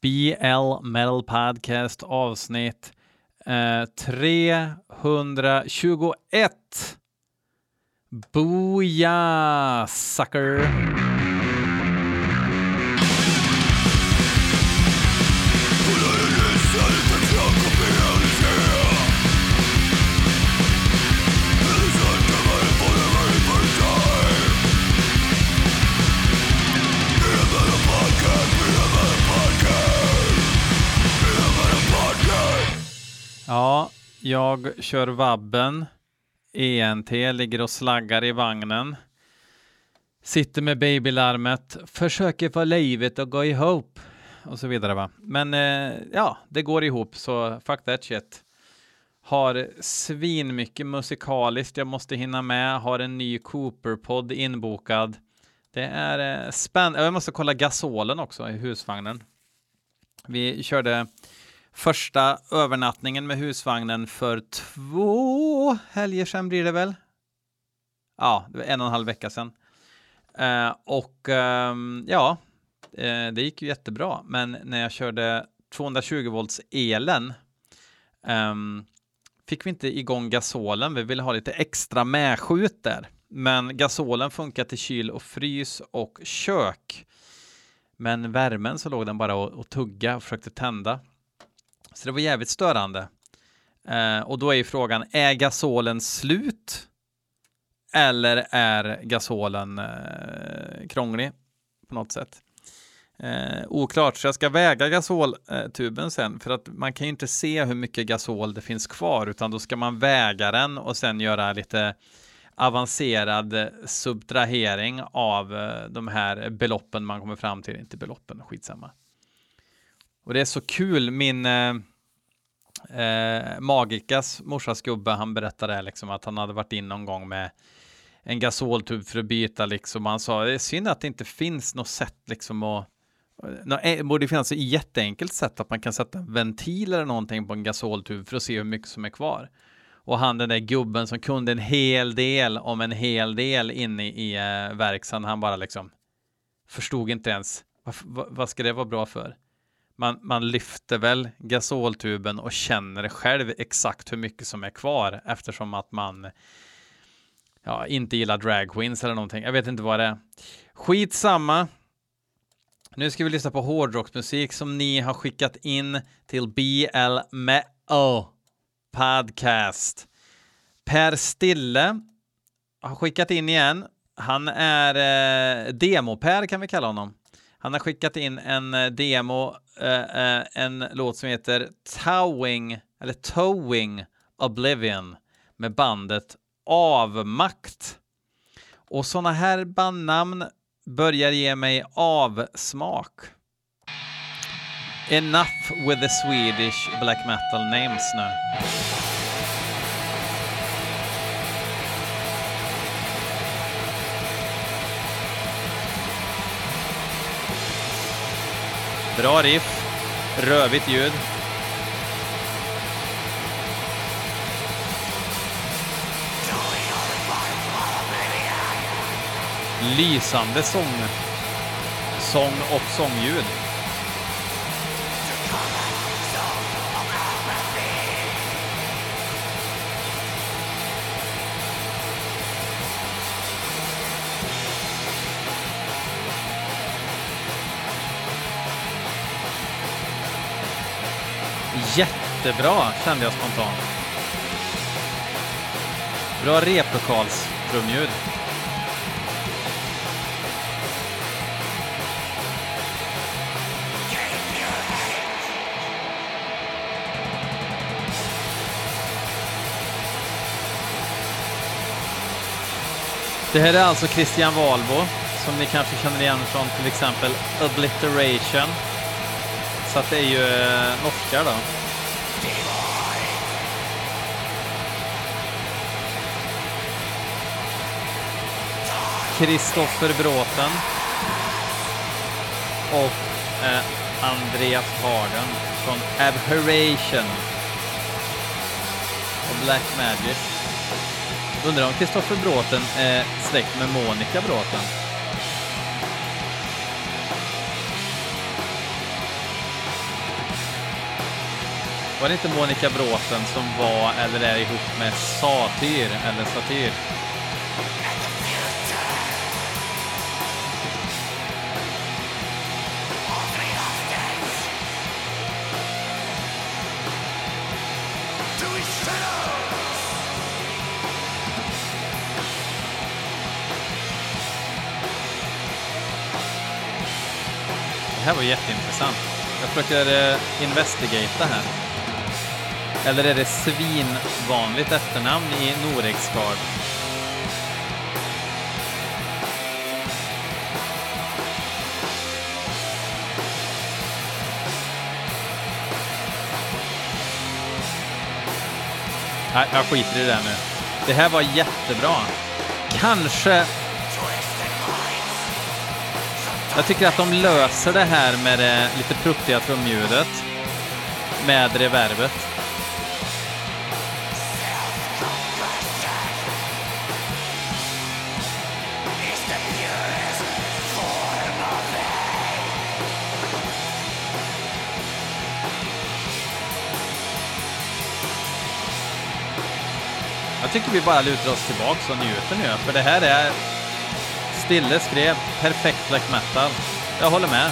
BL Metal Podcast avsnitt eh, 321. Booyah, sucker! Jag kör vabben. ENT ligger och slaggar i vagnen. Sitter med babylarmet, försöker få livet att gå ihop och så vidare. Va? Men eh, ja, det går ihop så fuck that shit. Har svin mycket musikaliskt jag måste hinna med. Har en ny Cooper-podd inbokad. Det är eh, spännande. Jag måste kolla gasolen också i husvagnen. Vi körde första övernattningen med husvagnen för två helger sedan blir det väl? Ja, det var en och en halv vecka sedan. Uh, och um, ja, uh, det gick ju jättebra. Men när jag körde 220 volts elen um, fick vi inte igång gasolen. Vi ville ha lite extra medskjut där. Men gasolen funkar till kyl och frys och kök. Men värmen så låg den bara och, och tugga och försökte tända. Så det var jävligt störande. Eh, och då är ju frågan, är gasolen slut? Eller är gasolen eh, krånglig på något sätt? Eh, oklart, så jag ska väga gasoltuben sen för att man kan ju inte se hur mycket gasol det finns kvar utan då ska man väga den och sen göra lite avancerad subtrahering av eh, de här beloppen man kommer fram till, inte beloppen, skitsamma. Och det är så kul, min eh, eh, Magikas morsas gubbe, han berättade liksom att han hade varit in någon gång med en gasoltub för att byta liksom. Han sa det är synd att det inte finns något sätt liksom att eh, det borde finnas ett jätteenkelt sätt att man kan sätta en ventil eller någonting på en gasoltub för att se hur mycket som är kvar. Och han den där gubben som kunde en hel del om en hel del inne i eh, han bara liksom förstod inte ens vad, vad ska det vara bra för? Man, man lyfter väl gasoltuben och känner själv exakt hur mycket som är kvar eftersom att man ja, inte gillar drag queens eller någonting. Jag vet inte vad det är. Skitsamma. Nu ska vi lyssna på hårdrocksmusik som ni har skickat in till BL Metal Podcast. Per Stille har skickat in igen. Han är eh, demo-Per kan vi kalla honom. Han har skickat in en eh, demo, Eh, eh, en låt som heter Towing, eller Towing Oblivion med bandet Avmakt. Och sådana här bandnamn börjar ge mig avsmak. Enough with the Swedish black metal names nu. Bra riff, rövigt ljud. Lysande sång, sång och sångljud. Jättebra kände jag spontant. Bra replokalstrumljud. Det här är alltså Christian Valbo som ni kanske känner igen från till exempel Obliteration. Så att det är ju eh, norskar då. Kristoffer Bråten och eh, Andreas Harden från Abhorration och Black Magic. Undrar om Kristoffer Bråten är släkt med Monica Bråten? Var det inte Monica Bråten som var eller är ihop med Satyr eller Satyr? Det här var jätteintressant. Jag försöker eh, investigata här. Eller är det svinvanligt efternamn i Noreksgard? Nej, jag skiter i det nu. Det här var jättebra. Kanske... Jag tycker att de löser det här med det lite pruttiga trumljudet med reverbet. Jag tycker vi bara lutar oss tillbaks och njuter nu, för det här är Stille skrev perfekt black metal. Jag håller med.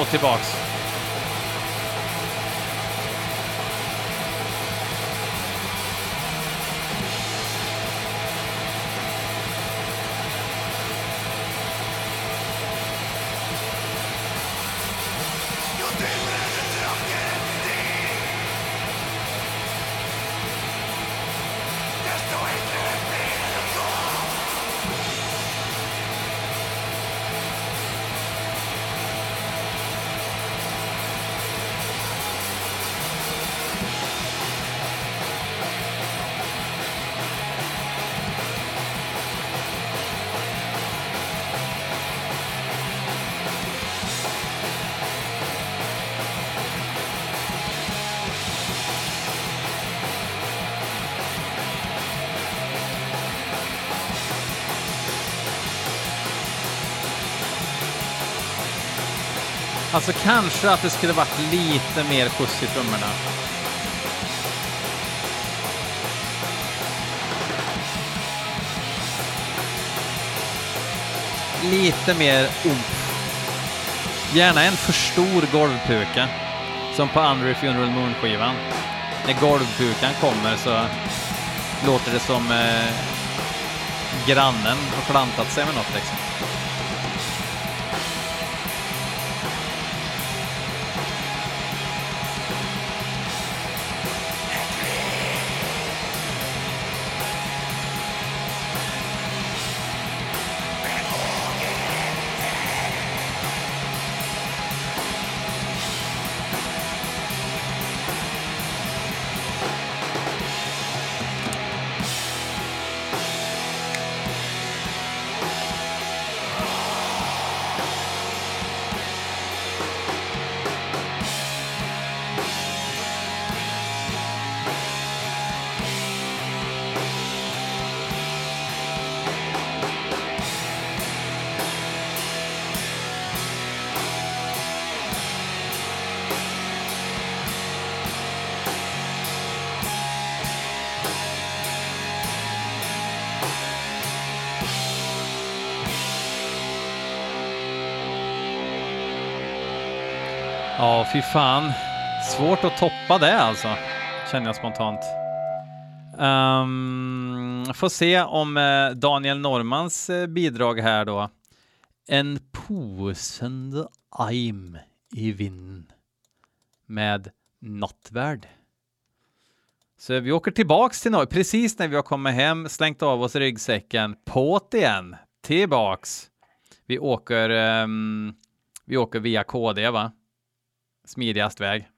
Och tillbaks. Alltså kanske att det skulle varit lite mer skjuts i trummorna. Lite mer umf. Gärna en för stor golvpuka. Som på Under Funeral Moon-skivan. När golvpukan kommer så låter det som eh, grannen har plantat sig med något liksom. Ja, fy fan. Svårt att toppa det alltså, känner jag spontant. Um, får se om eh, Daniel Normans eh, bidrag här då. En posende aim i vinden med nattvärd. Så vi åker tillbaks till Norge, precis när vi har kommit hem, slängt av oss ryggsäcken, på't igen, tillbaks. Vi åker, um, vi åker via KD va? smidigast väg.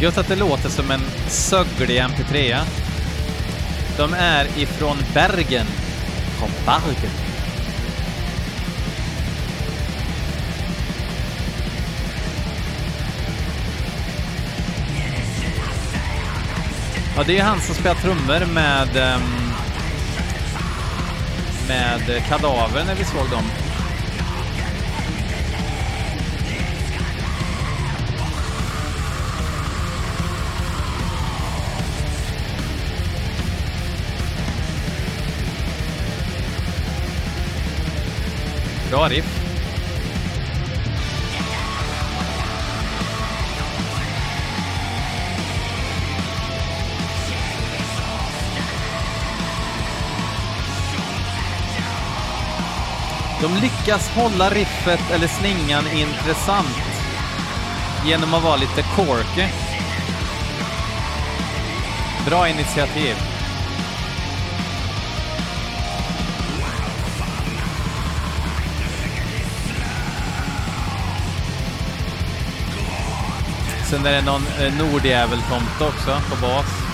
Just att det låter som en söglig MP3. De är ifrån Bergen. Från Bergen. Ja, det är han som spelar trummor med um, med Kadaver när vi såg dem. Bra riff. De lyckas hålla riffet eller slingan intressant genom att vara lite corky. Bra initiativ. Sen är det någon eh, nordjäveltomte också på bas.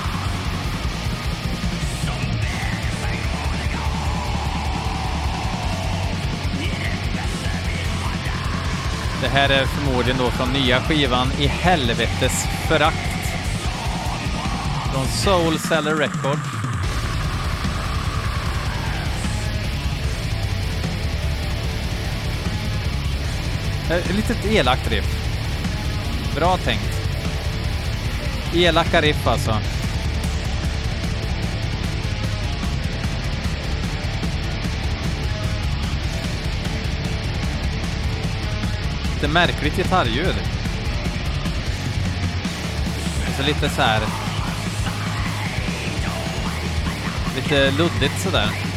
Det här är förmodligen då från nya skivan I helvetes förakt. Från Soul Seller Records. Eh, ett litet elakt riff. Bra tänkt. Elaka riff alltså. Lite märkligt gitarrljud. Alltså lite så här. Lite luddigt sådär.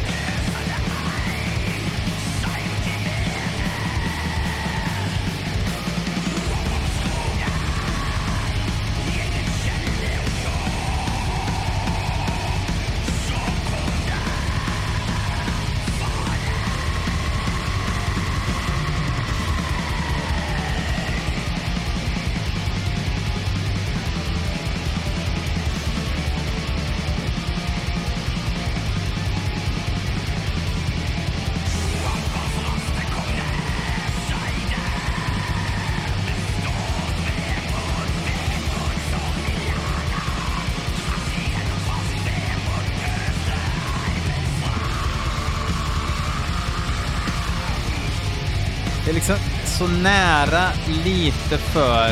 Liksom så nära lite för...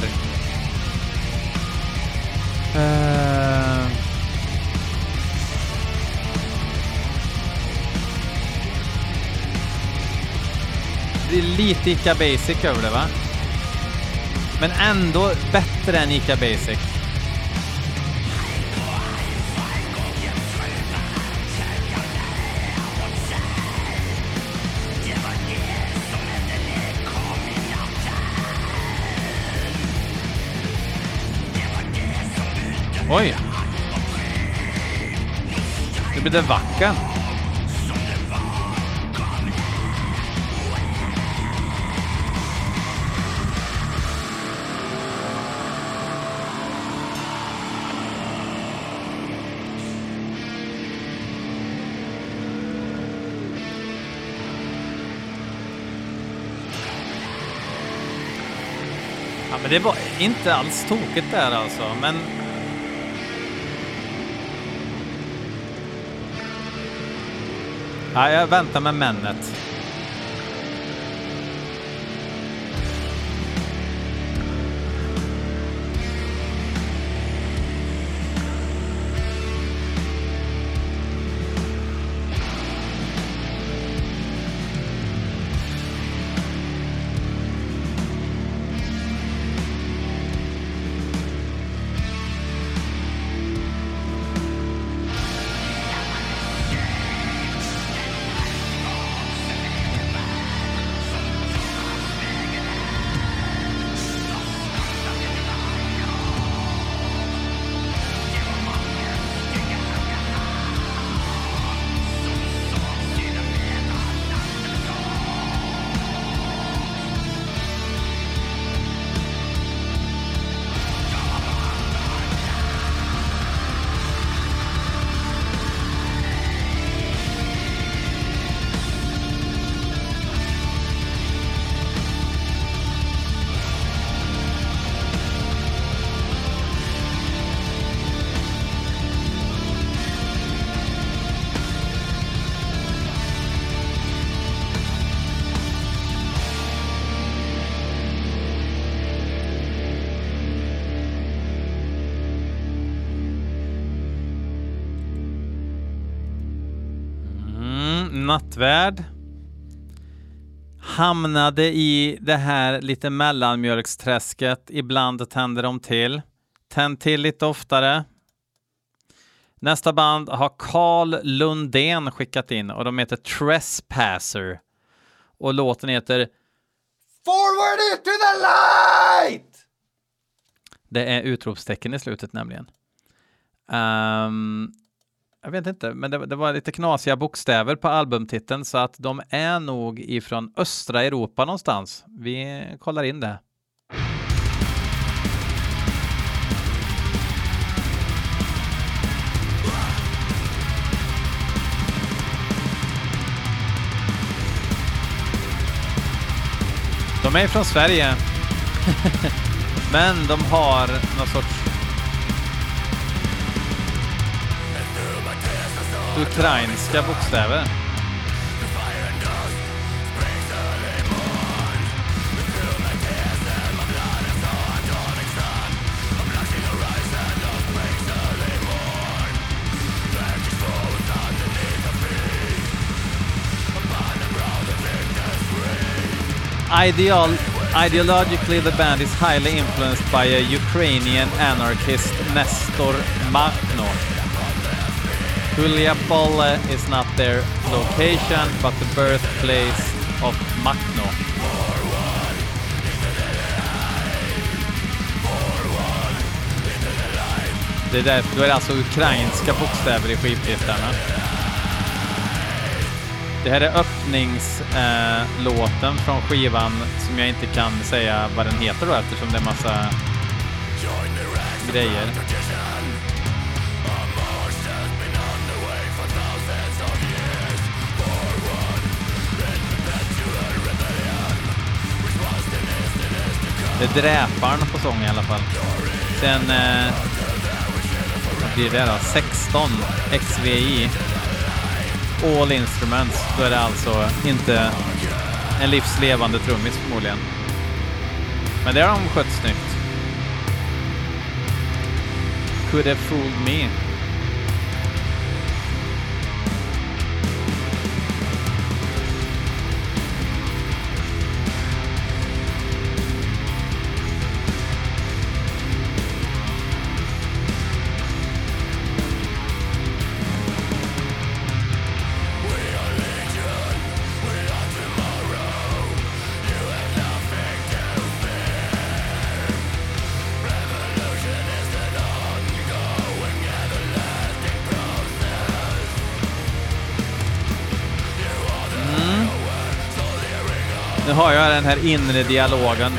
Uh... Det är lite Ica Basic över det va? Men ändå bättre än Ica Basic. Oj! Nu blir det vacken. Ja, men det var inte alls tokigt där alltså, men Ja, jag väntar med männet. Nattvärd. Hamnade i det här lite mellanmjölksträsket. Ibland tänder de till. Tänd till lite oftare. Nästa band har Carl Lundén skickat in och de heter Trespasser. Och låten heter Forward into the light! Det är utropstecken i slutet nämligen. Um, jag vet inte, men det, det, var lite knasiga bokstäver på albumtiteln så att de är nog ifrån östra Europa någonstans. Vi kollar in det. De är från Sverige. Men de har någon sorts ukrainska bokstäver. Ideal, ideologically, the band is highly influenced by a Ukrainian anarchist, Nestor Makhno. Huliapole is not their location, but the birthplace of Makno. Det är därför, då är det alltså ukrainska bokstäver i skivtitlarna. Det här är öppningslåten eh, från skivan som jag inte kan säga vad den heter då eftersom det är massa grejer. Eh, dräparen på sång i alla fall. Sen... Eh, vad blir det då? 16 XVI All Instruments, då är det alltså inte en livslevande trummis förmodligen. Men det har de skött snyggt. Could have fooled me. Nu har jag den här inre dialogen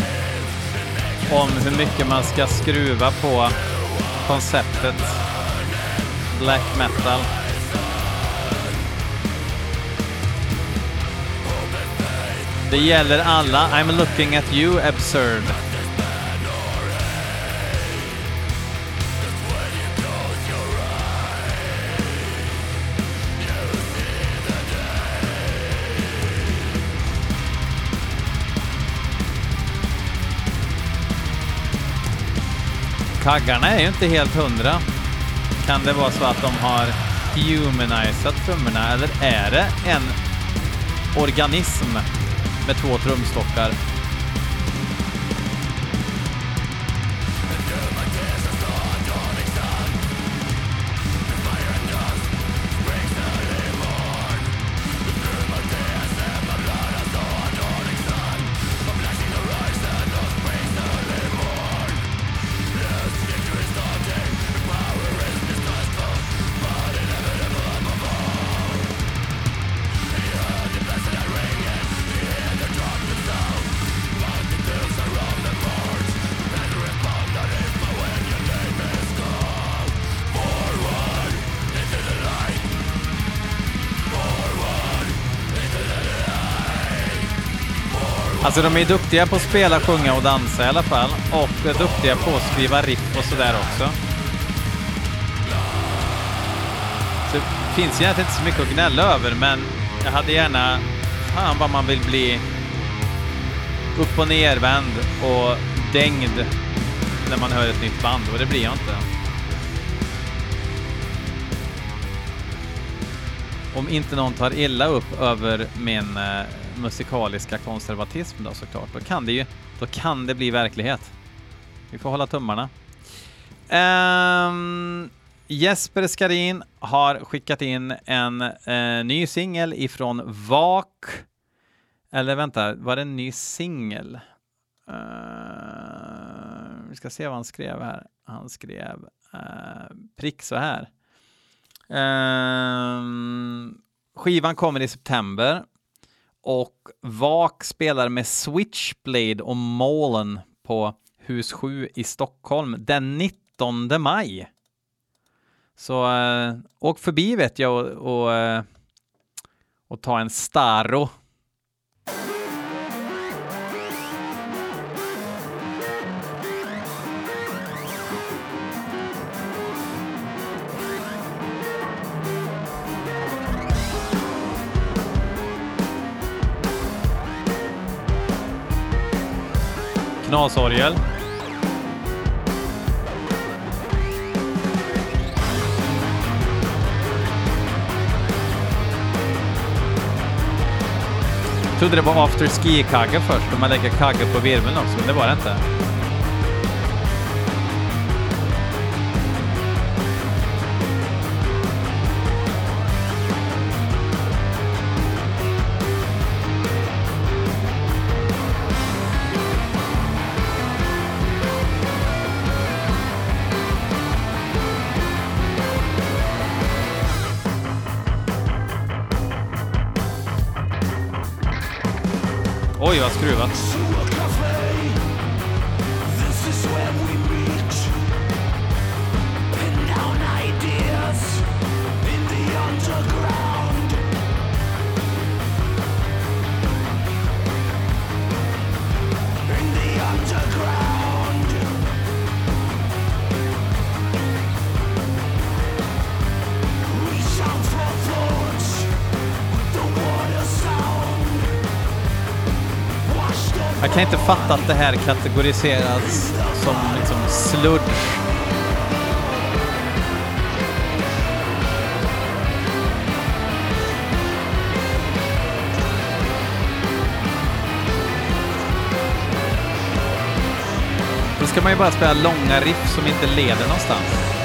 om hur mycket man ska skruva på konceptet black metal. Det gäller alla. I'm looking at you absurd. Kaggarna är ju inte helt hundra. Kan det vara så att de har humanizat trummorna eller är det en organism med två trumstockar? Alltså de är duktiga på att spela, sjunga och dansa i alla fall. Och är duktiga på att skriva riff och sådär också. Så det finns egentligen inte så mycket att gnälla över, men jag hade gärna... Fan vad man vill bli upp och nervänd och dängd när man hör ett nytt band och det blir jag inte. Om inte någon tar illa upp över min eh, musikaliska konservatism då såklart, då kan det ju då kan det bli verklighet. Vi får hålla tummarna. Um, Jesper Skarin har skickat in en uh, ny singel ifrån VAK. Eller vänta, var det en ny singel? Uh, vi ska se vad han skrev här. Han skrev uh, prick så här. Um, skivan kommer i september och VAK spelar med Switchblade och Målen på Hus 7 i Stockholm den 19 maj. Så äh, åk förbi vet jag och, och, eh, och ta en Staro Knasorgel. trodde det var after ski-kagge först, och man lägger kagge på virveln också, men det var det inte. Oj, vad kan inte fatta att det här kategoriseras som liksom sludge. Då ska man ju bara spela långa riff som inte leder någonstans.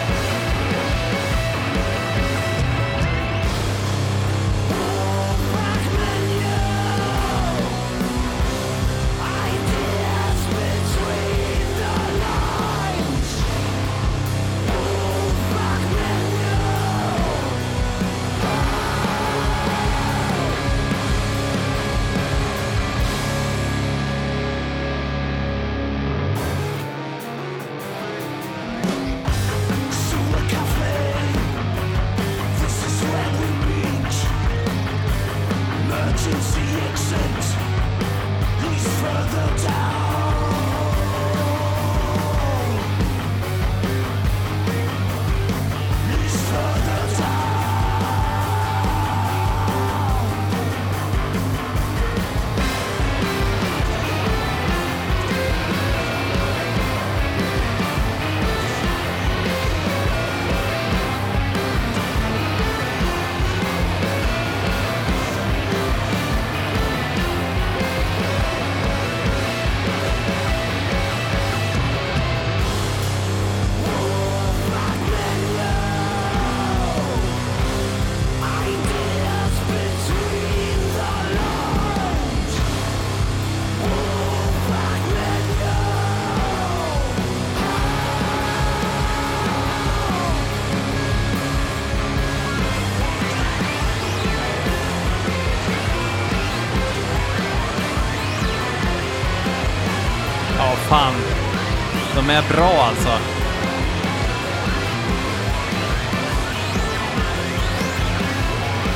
De är bra alltså.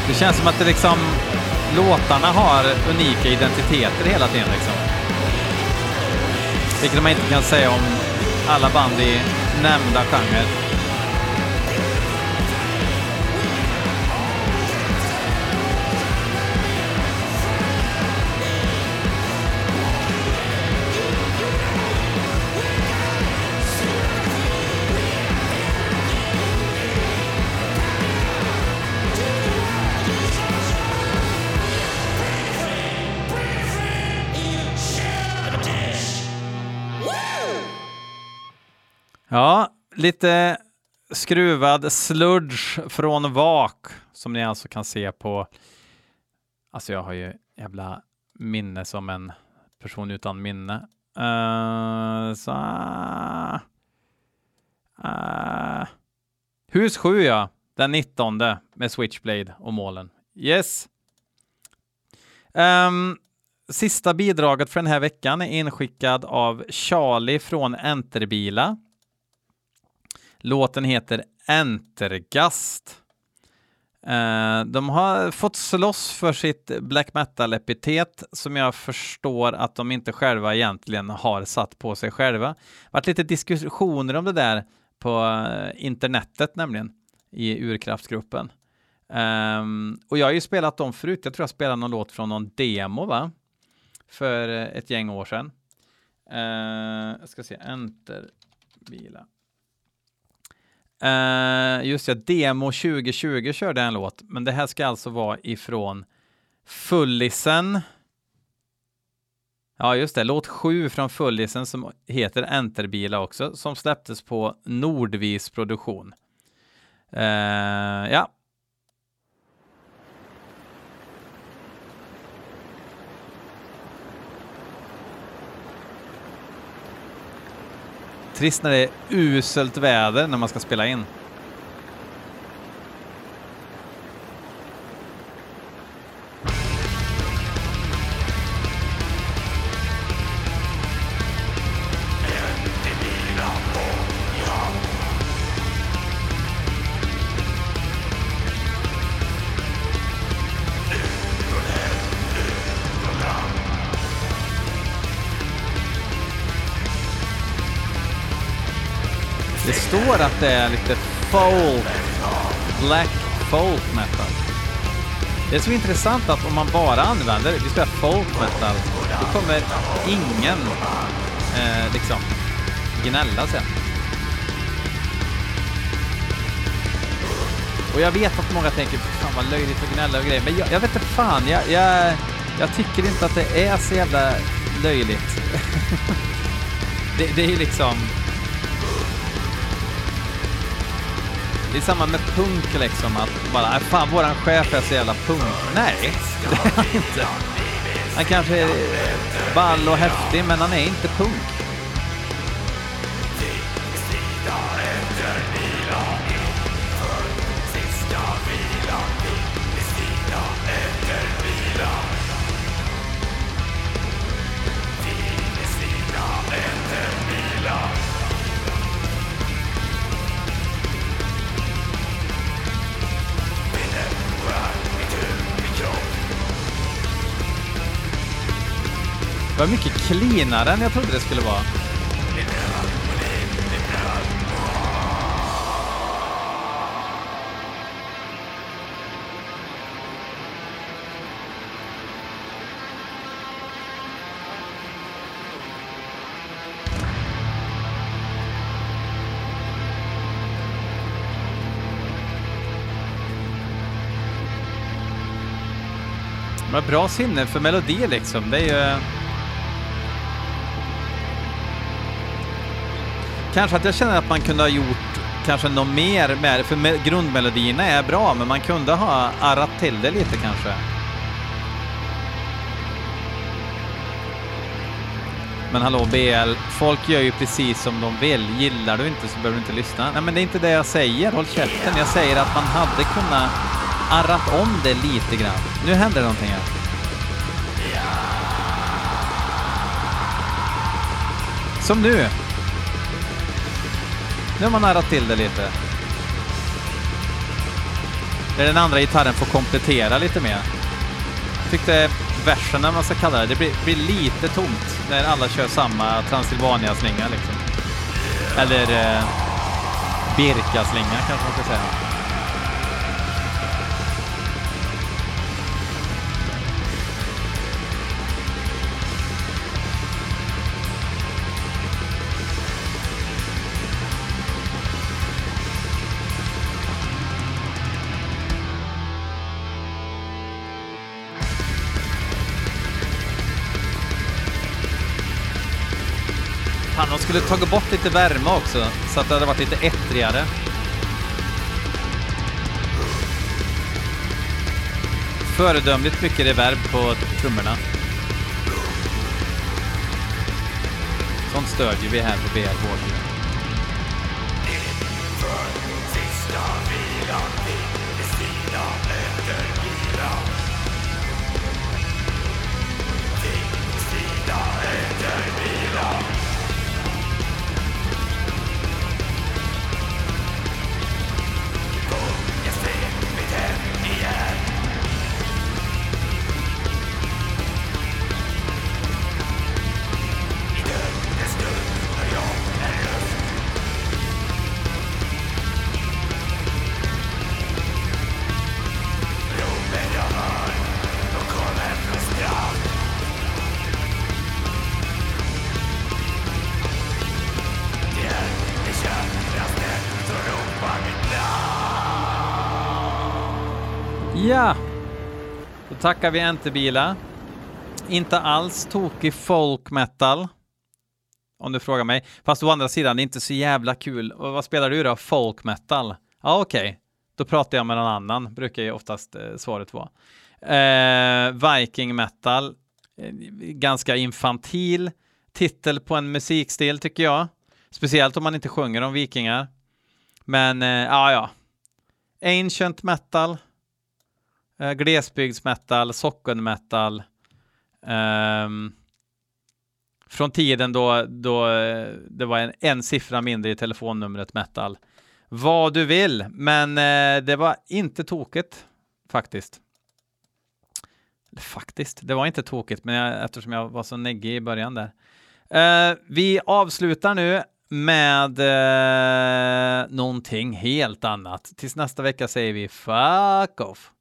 Det känns som att det liksom, låtarna har unika identiteter hela tiden liksom. Vilket man inte kan säga om alla band i nämnda genre. Lite skruvad sludge från VAK som ni alltså kan se på. Alltså jag har ju jävla minne som en person utan minne. Uh, så, uh, hus 7 ja, den 19 med Switchblade och målen. Yes. Um, sista bidraget för den här veckan är inskickad av Charlie från Enterbila. Låten heter Entergast. Uh, de har fått slåss för sitt black metal-epitet som jag förstår att de inte själva egentligen har satt på sig själva. Det varit lite diskussioner om det där på eh, internetet nämligen i urkraftgruppen. Um, och jag har ju spelat dem förut. Jag tror jag spelade någon låt från någon demo va? För eh, ett gäng år sedan. Uh, jag ska se, Enter Bila. Uh, just ja, Demo 2020 körde en låt, men det här ska alltså vara ifrån Fullisen. Ja, just det, låt 7 från Fullisen som heter Enterbila också, som släpptes på Nordvis produktion. Uh, ja, Trist när det är uselt väder när man ska spela in. Det är lite folk, black folk metal. Det är så intressant att om man bara använder, vi spelar folk metal, då kommer ingen eh, liksom gnälla sen. Och jag vet att många tänker, fan vad löjligt att gnälla och grejer, men jag, jag vet inte fan, jag, jag, jag tycker inte att det är så jävla löjligt. det, det är liksom Det är samma med punk liksom, att bara, äh, fan våran chef är så jävla punk. Nej, det är han inte. Han kanske är ball och häftig, men han är inte punk. Var mycket cleanare än jag trodde det skulle vara. Men bra sinne för melodi liksom. Det är ju... Kanske att jag känner att man kunde ha gjort kanske något mer med det, för grundmelodierna är bra, men man kunde ha arrat till det lite kanske. Men hallå BL, folk gör ju precis som de vill. Gillar du inte så behöver du inte lyssna. Nej men det är inte det jag säger, håll käften. Jag säger att man hade kunnat arrat om det lite grann. Nu händer det någonting här. Som nu. Nu har man närat till det lite. Där den andra gitarren får komplettera lite mer. Jag Tyckte verserna, man ska kalla det, det blir, blir lite tomt när alla kör samma Transylvania-slinga liksom. Eller eh, Birka-slinga kanske man ska säga. Fan, de skulle tagit bort lite värme också, så att det hade varit lite ettrigare. Föredömligt mycket reverb på trummorna. Sånt stödjer vi här på BR vila Ja, då tackar vi Entebila. Inte alls tokig folk metal. Om du frågar mig. Fast å andra sidan, det är inte så jävla kul. Och vad spelar du då? Folk metal? Ja, okej. Okay. Då pratar jag med någon annan, brukar ju oftast eh, svaret vara. Eh, Viking metal, eh, ganska infantil titel på en musikstil tycker jag. Speciellt om man inte sjunger om vikingar. Men eh, ja, ja. Ancient metal, eh, glesbygdsmetal, sockenmetal. Um, från tiden då, då eh, det var en, en siffra mindre i telefonnumret metal. Vad du vill, men eh, det var inte tokigt faktiskt. Faktiskt, det var inte tokigt, men jag, eftersom jag var så neggig i början där. Uh, vi avslutar nu med uh, någonting helt annat. Tills nästa vecka säger vi fuck off.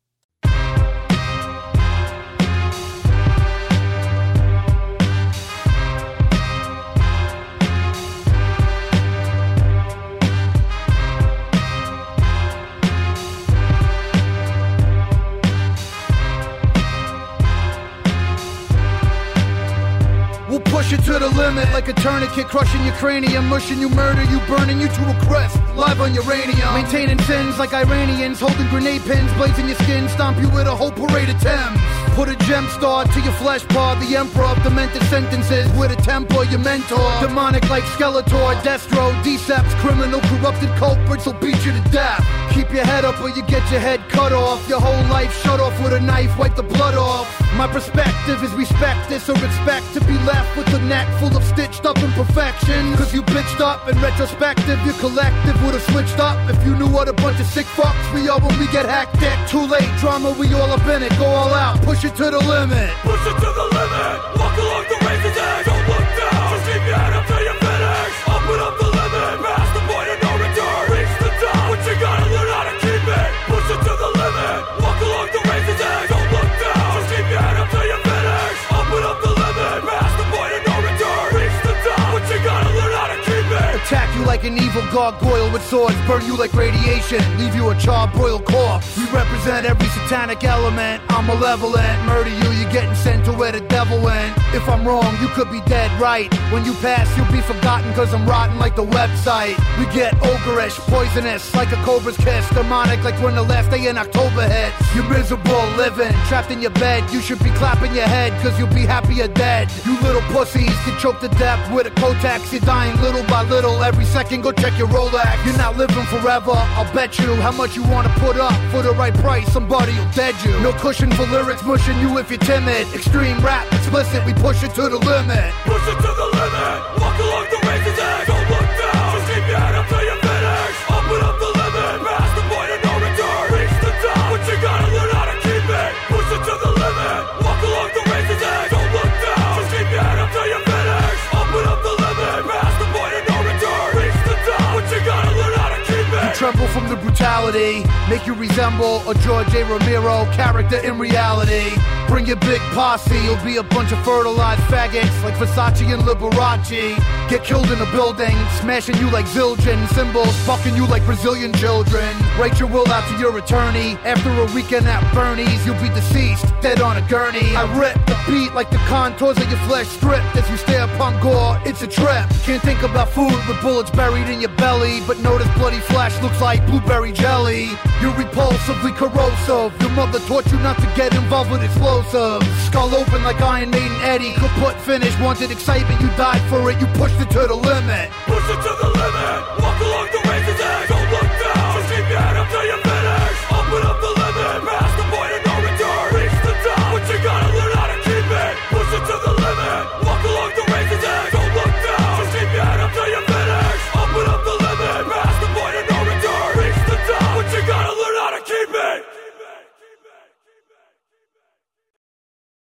Like a tourniquet, crushing your cranium, mushing you, murder you, burning you to a crisp. Live on uranium, maintaining sins like Iranians, holding grenade pins, blazing your skin, stomp you with a whole parade of Thames. Put a gem star to your flesh paw, the emperor of demented sentences with a temper, your mentor. Demonic like Skeletor, Destro, Deceps, criminal, corrupted culprits will beat you to death. Keep your head up or you get your head cut off. Your whole life shut off with a knife, wipe the blood off. My perspective is respect this or expect to be left with a neck full of stitched up imperfection. Cause you bitched up in retrospective, your collective would have switched up if you knew what a bunch of sick fucks we are when we get hacked. hectic. Too late, drama, we all up in it, go all out, push it to the limit. Push it to the limit, walk along the razor's edge, don't look down, just keep your head up till you. Like an evil gargoyle with swords, burn you like radiation, leave you a charred broiled corpse. We represent every satanic element. I'm malevolent, murder you, you're getting sent to where the devil went. If I'm wrong, you could be dead right. When you pass, you'll be forgotten cause I'm rotten like the website. We get ogreish, poisonous, like a cobra's kiss, demonic like when the last day in October hits. You're miserable living, trapped in your bed. You should be clapping your head cause you'll be happier dead. You little pussies can choke to death with a Kotex. You're dying little by little. Every second, go check your Rolex. You're not living forever. I'll bet you how much you wanna put up for the right price. Somebody will dead you. No cushion for lyrics, mushing you if you're timid. Extreme rap, explicit, we push it to the limit. Push it to the limit, walk along the from the brutality. Make you resemble a George A. Romero character in reality. Bring your big posse, you'll be a bunch of fertilized faggots like Versace and Liberace. Get killed in a building, smashing you like Zildjian symbols, fucking you like Brazilian children. Write your will out to your attorney. After a weekend at Bernie's, you'll be deceased, dead on a gurney. I rip the beat like the contours of your flesh stripped as you stare upon gore. It's a trip. Can't think about food with bullets buried in your belly, but notice bloody flesh looks like blueberry jelly. You're repulsively corrosive. Your mother taught you not to get involved with explosives. Skull open like Iron Maiden Eddie. Could put finish, wanted excitement, you died for it, you pushed it to the limit. Push it to the limit. Along